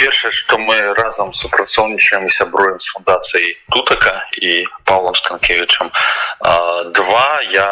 першае што мы разам супрацоўнічаем і сябруем з фундацыяй тутака і павлом станкевичам а, два я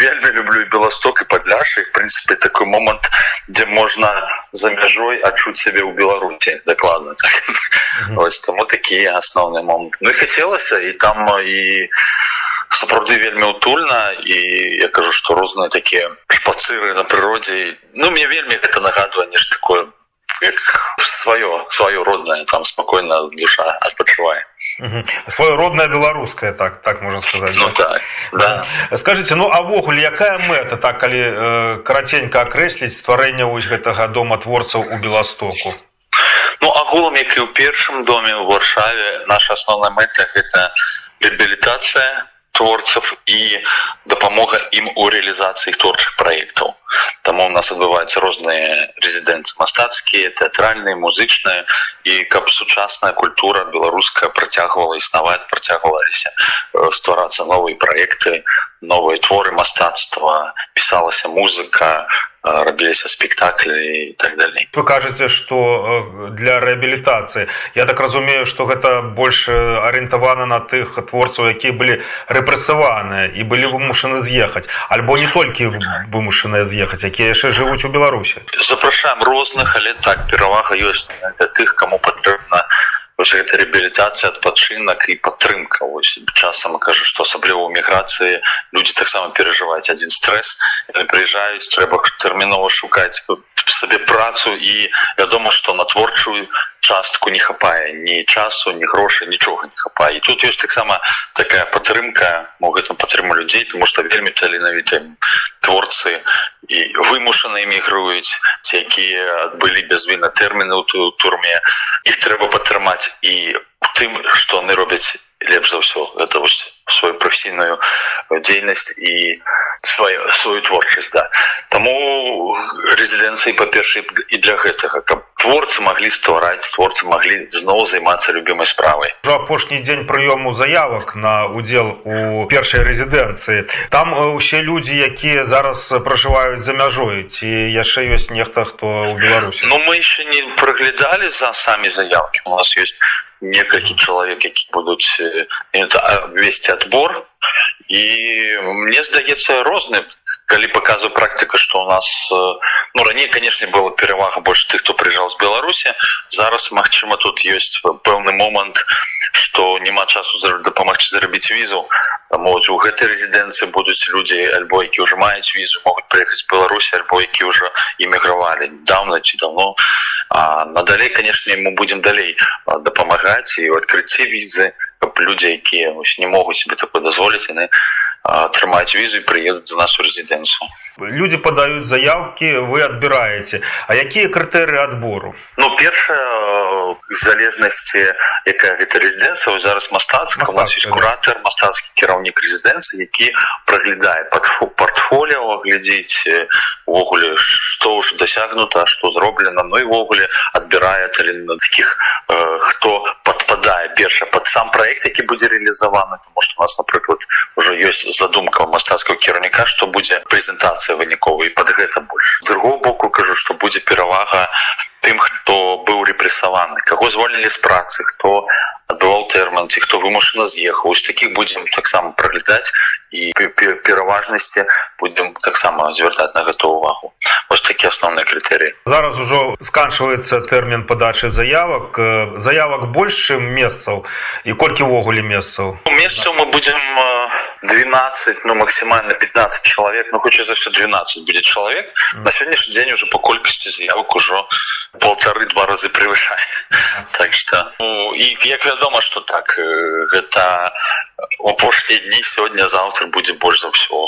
вельмі люблю і беласток і падляшы в прынцыпе такой момант дзе можна за мяжой адчуць сябе ў беларусі дакладна так. mm -hmm. ось таму такія асноўныя моманты ну і хацелася і там і сапраўды вельмі утульна і я кажу што розныя такія шпацыры на прыродзе ну мне вельмі гэта нагадвае нешта такое як сваё сваё роднае там спакойна душа адпачывае сваё родная беларуская так так можна сказаць ну, так, да. скажите ну авогуле якая мэта так калі э, караценька акрэсліць стварэння вось гэтага дома творцаў у беластоку ну агулам як і ў першым доме ў варшаве наша асноўная мэта гэта реабілітацыя творцев і дапамога ім у рэалізацыі творчых праектаў таму у нас адбываюцца розныя рэзідэнцыі мастацкія тэатральныя музычныя і каб сучасная культура беларуская працягвала існаваць працягвалася стварацца новыя праекты новыя творы мастацтва пісалася музыка рабіліся спектаклі і так далей вы кажаце что для рэабілітацыі я так разумею что гэта больш арыентавана на тых творцаў якія былі рэпрэсаваныя і былі вымушаны з'ехаць альбо не толькі вымушаныя з'ехаць якія яшчэ жывуць у беларусі запрашаем розных але так перавага ёсць для тых кому патрэбна вось гэта реабілітацыя адпачынак і падтрымка вось часам кажу што асабліва ў міграцыі людзі таксама перажываюць адзін стрэс прыязджаюць трэба тэрмінова шукаць сабе працу і вядома што на творчую частку не хапае ні часу ні грошай нічога не хапае і тут ёсць таксама такая падтрымка мо гэтым падтрыму людзей тому што вельмі таленавіты творцы і вымушаны эмігруюць ці якія былі без віна тэрміны ў турме іх трэба падтрымаць і у тым што яны робяць лепш за ўсё гэта вось сваю прафесійную дзейнасць і сваю сваю творчасць да таму рэзідэнцыі па-першай і для гэтага каб творцы маглі ствараць творцы маглі зноў займацца любімай справай ўжо апошні дзень прыёму заявак на удзел у першай рэзідэнцыі там усе людзі якія зараз пражываюць за мяжой ці яшчэ ёсць нехта хто ў беларусі ну мы еще не праглядалі за самі заявкі у нас есть некалькі чалавек які будуць весці адбор і мне здаецца розны калі паказу практыка што у нас ну раней канешне было перавага больш тых хто прыйжаў з беларусі зараз магчыма тут ёсць пэўны момант што няма часу дапамагчы зарабіць візу моць у гэтай рэзідэнцыі будуць людзі альбо які ўжо маюць візу могуць прыехаць беларусі альбо які ўжо эмігравалі даўна ці давно. А надалей канешне мы будзем далей дапамагаць і ў адкрыцці візы каб людзі якія не могуць себе такое дазволіць яны атрымаць візу і прыедуць за нашу рэзідэнцыю люди падаюць заявкі вы адбіраеце а якія крытэрыі адбору ну першая залежнасці якая гэта рэзідэнцыя зараз мастацка у нас куратор мастацкі кіраўнік рэзідэнцыі які праглядае портфоліо глядзець увогуле што ўжо дасягнута што зроблена ну івогуле адбірае талент таких хто падпадае перша пад сам проект які будзе реалізаваны тому что у нас напрыклад уже ёсць задумка мастацкого кіраўніка что будзе прэзентацыя выніковай под гэта больш другого боку кажу что будзе перавага тым хто быў рэпрессаваны каго звольнілі з працы хто адбываў тэрман ці хто вымушана з'ехаў з таких будзем таксама праглядаць і пераважнасці будзем таксама звяртаць на гэту увагу вось такі асноўныя крытэрыі зараз ужо сканчваецца тэрмін падачы заявак заявак больш чым месцаў і колькі ўвогуле месцаў месцаў мы будзем 12 ну максімальна 15 чалавек ну хоча за все 12 будет чалавек на сённяшні дзень уже по колькасці заявак ужо полторы два разы превышае так что ну, і як вядома что так гэта у апошнія дні сёння заўтра будзе больш за ўсё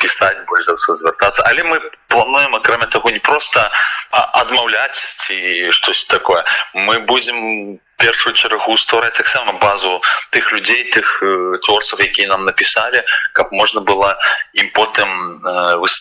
пісаць больш за ўсё звяртацца але мы плануем акрамя таго не просто адмаўляць ці штось такое мы будзем першую чаргу ствараць таксама базу тых людзей тых творцаў якія нам напісалі каб можна было ім потым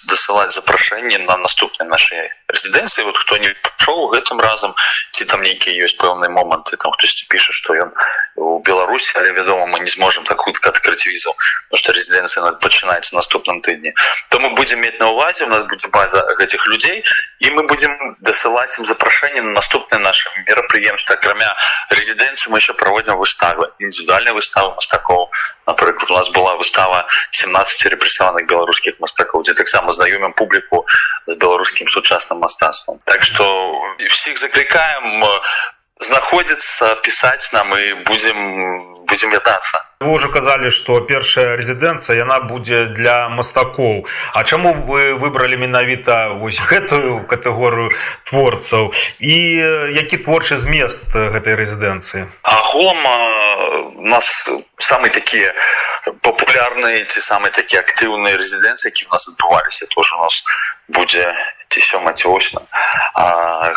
дасылаць запрашэнне на наступнай нашай рэзідэнцыі вот хто не пачоў гэтым разам ці там нейкія ёсць пэўныя моманты там хтосьці піша што ён у беларусі але вядома мы не зможам так хутка адкрыць візу потому что рэзідэнцыя пачынаецца наступным тыдні то мы будзем мець на увазе у нас будзе база гэтых людзей і мы будзем дасылаць ім запрашэнне на наступнае наше мерапрыемства акрамя рэзідэнцыі мы еще праводзім выставы індывідуальная выстава мастакоў напрыклад у нас была выстава 17 рэпрессаваных беларускіх мастакоў дзе таксама знаёмім публіку з беларускім сучасным мастацтвам так что всіх заклікаем знаходзіцца пісаць нам і будзем будзем вятацца вы уже казалі что першая рэзідэнцыя яна будзе для мастакоў А чаму вы выбралі менавіта вось гэтую катэгорыю творцаў і які творчы змест гэтай рэзідэнцыі агулам у нас самые такія папулярныя ці самыя такія актыўныя рэзідэнцыі які у нас адбываліся тоже у нас будзе ці сёма ці восьма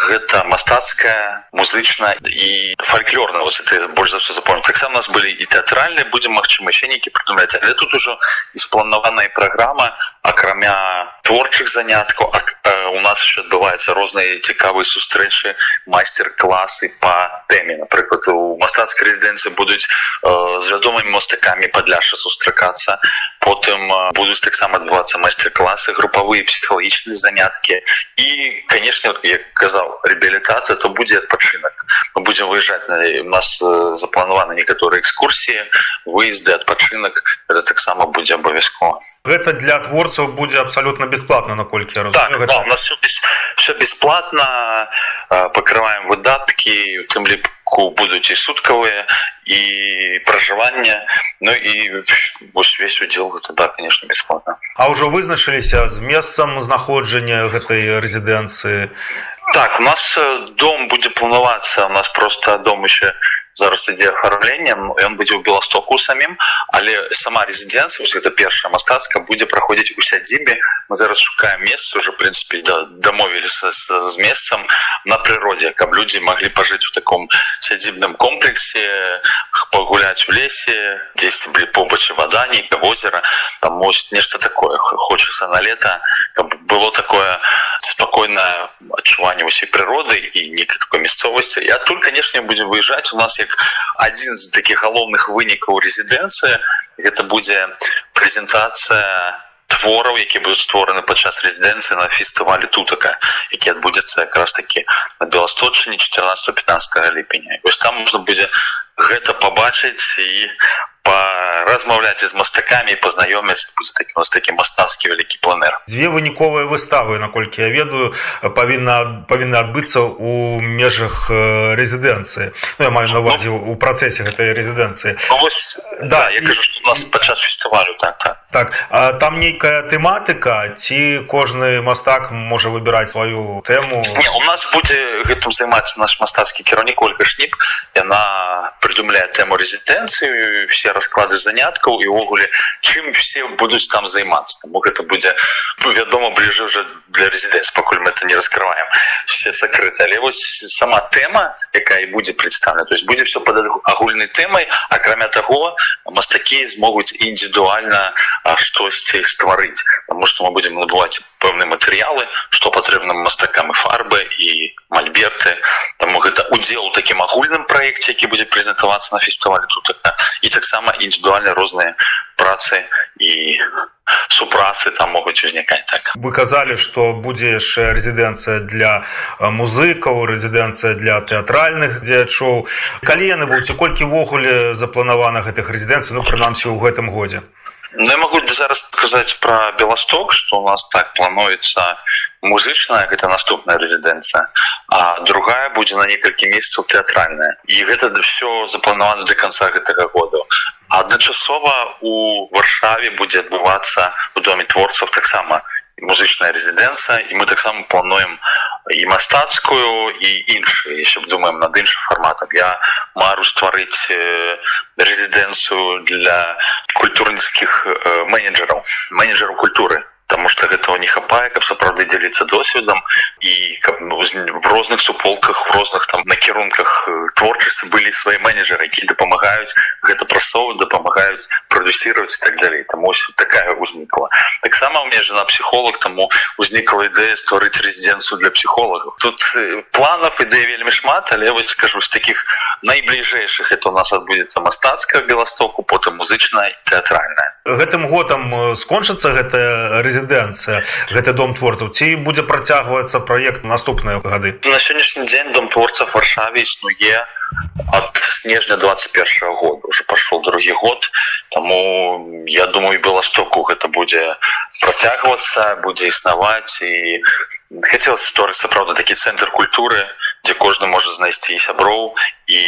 гэта мастацкая музычная і фальклорная вот это больш за все запомню таксама у нас былі і тэатральныя будзем магчыма еще нейкі прыдумляць але тут ужо і спланаваная праграма акрамя творчых заняткаў у нас еще адбываюцца розныя цікавыя сустрэчы майстер-класы по тэме напрыклад у мастацкай рэзідэнцыі будуць з вядомымі мастакамі падляша сустракацца потым будуць таксама адбывацца майстер-класы групавыя псіхалагічныя заняткі і канешне як казаў рэабілітацыя то будзе адпачынак мы будзем выязджаць на у нас запланаваны некаторыя экскурсіі выезды адпачынак это таксама будзе абавязкова гэта для творцаў будзе абсалютна бесплатна наколькі я разумею так, гэта... да, у нас все, все бесплатна пакрываем выдаткі у тым ліку будуць і суткавыя і пражывання ну і вось весь удзел гэта да конечно бесплатна А ўжо вызначыліся з месцам знаходжання гэтай рэзідэнцыі так у нас дом будзе планавацца у нас просто дом еще зараз ідзе афармленнем ён будзе ў беластоку самім але сама рэзідэнцыя гэта першая мастацка будзе праходзіць у сядзібе мы зараз шукаем месца уже прынцыпе да, дамовіліся з, з месцам на прыродзе каб людзі маглі пажыць у таком сядзібным комплексе пагуляць у лесе дзесьці былі побачы вада нейка возера там мусіць нешта такое хочацца на лета каб было такое спакойнае адчуванне усей прыроды і нейкай такой мясцовасці і адтуль канешне будзем выязджаць у нас як адзін з такіх галоўных вынікаў рэзідэнцыі гэта будзе прэзентацыя твораў які будуць створаны падчас рэзідэнцыі на фестывалі тутака які адбудзецца якраз такі на беласточыне 14 15 ліпеня вось там можна будзе гэта пабачыць і размаўляць з мастакамі і пазнаёміць такі у нас такі мастацкі вялікі планер дзве выніковыя выставы наколькі я ведаю павінна павінна адбыцца ў межах рэзідэнцыі ну, я маю на увазе у працэсе гэтай рэзідэнцыі ну, да я кажу у нас падчас фестывалю так так так а, там нейкая тэматыка ці кожны мастак можа выбіраць сваю тэму Не, у нас будзе гэтым займацца наш мастацкі кіраўнік ольга шніп яна прыдумляе тэму рэзідэнцыі все расклады заняткаў і ўвогуле чым все будуць там займацца таму гэта будзе вядома бліжэй уже для рэзідэнс пакуль мы это не раскрываем все сакрыты але вось сама тэма якая будзе прадстаўлена то есть будзе все под агульнай тэмай акрамя таго мастакі змогуць індывідуальна штосьці стварыць потому что мы будем набываць пэўныя матэрыялы што патрэбна мастакам і фарбы і мальберты таму гэта удзел у такім агульным праекце які будзе прэзентавацца на фестывалі тут і таксама індывідуальна розныя працы і супрацы там могуць узнікаць так вы казалі што будзе яшчэ рэзідэнцыя для музыкаў рэзідэнцыя для тэатральных дзеячоў калі яны будуць колькі ўвогуле запланавана гэтых рэзідэнцый ну прынамсі ў гэтым годзе Ну, я могу зараз сказаць про белосток что у нас так плануецца музычная гэта наступная рэзідэнцыя а другая будзе на некалькі месяцаў тэатральная і гэта все запланавана до конца гэтага году адначасова у варшаве будзе адбывацца у доме творцаў таксама музычная рэзідэнцыя і мы таксама плануем і мастацкую і іншую еще думаем над іншым фарматам я мару стварыць рэзідэнцыю для культурніцкіх менеджераў менеджераў культуры потому что гэтага не хапае каб сапраўды дзеліцца досведам і каб ну, в розных суполках в розных там накірунках творчасці былі свае менеджеры які дапамагаюць гэта прасову дапамагаюць прадюсировать и так далее тому такая узнікла таксама у меня жена психолог тому узнікла ідэя створыць резиденцию для психологов тут планов ідэй вельмі шмат але вось скажу з таких найбліжэйшых это у нас адбудзецца мастацкая беластоку потым музычная тэатральная. Гэтым годам скончыцца гэтая рэзідэнцыя гэты дом творцаў? Ці будзе працягваецца праект наступныя гады? На сённяшні дзень дом творца варшаве існуе от снежня 21 года. Уже пошел другі год тому я думаю беластоку гэта будзе працягвацца будзе існаваць і хотелось створыцца правда такі цэнтр культуры дзе кожны можа знайсці сяброў і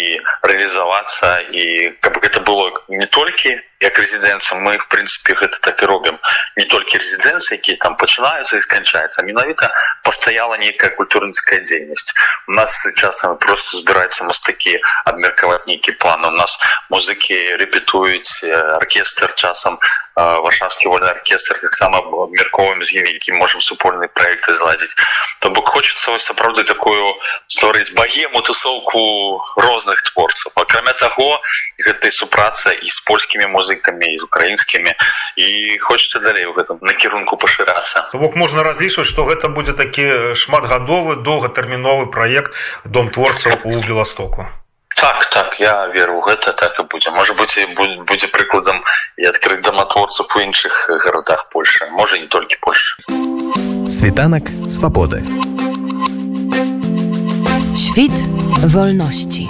рэалізавацца і каб гэта было не толькі як рэзідэнцыя мы в прынцыпе гэта так і робім не толькі рэзідэнцыі якія там пачынаюцца і сканчаецца менавіта пастаяла нейкая культурніцкая дзейнасць у нас часам просто збіраюцца мастакі абмеркаваць нейкі план у нас музыкі рэпетуюць аркестр часам варшавскі вольны аркестр таксама абмярковаем з імі які можам супольныя проекты зладзіць то бок хочется вось сапраўды такую створыць багему тусоўку розных творцаў акрамя таго гэтай супраца і з польскімі музыкамі і з украінскімі і хочется далей у гэтым накірунку пашырацца бок можна разлічваць што гэта будзе такі шматгадовы доўгатэрміновы праект дом творцаў у беластоку Так так я веру у гэта так і будзе. Можа быць і будзе прыкладам і адкрыць даматворцаў у іншых гарадах польша можа не толькі польша світанак свабоды. Świt wolności.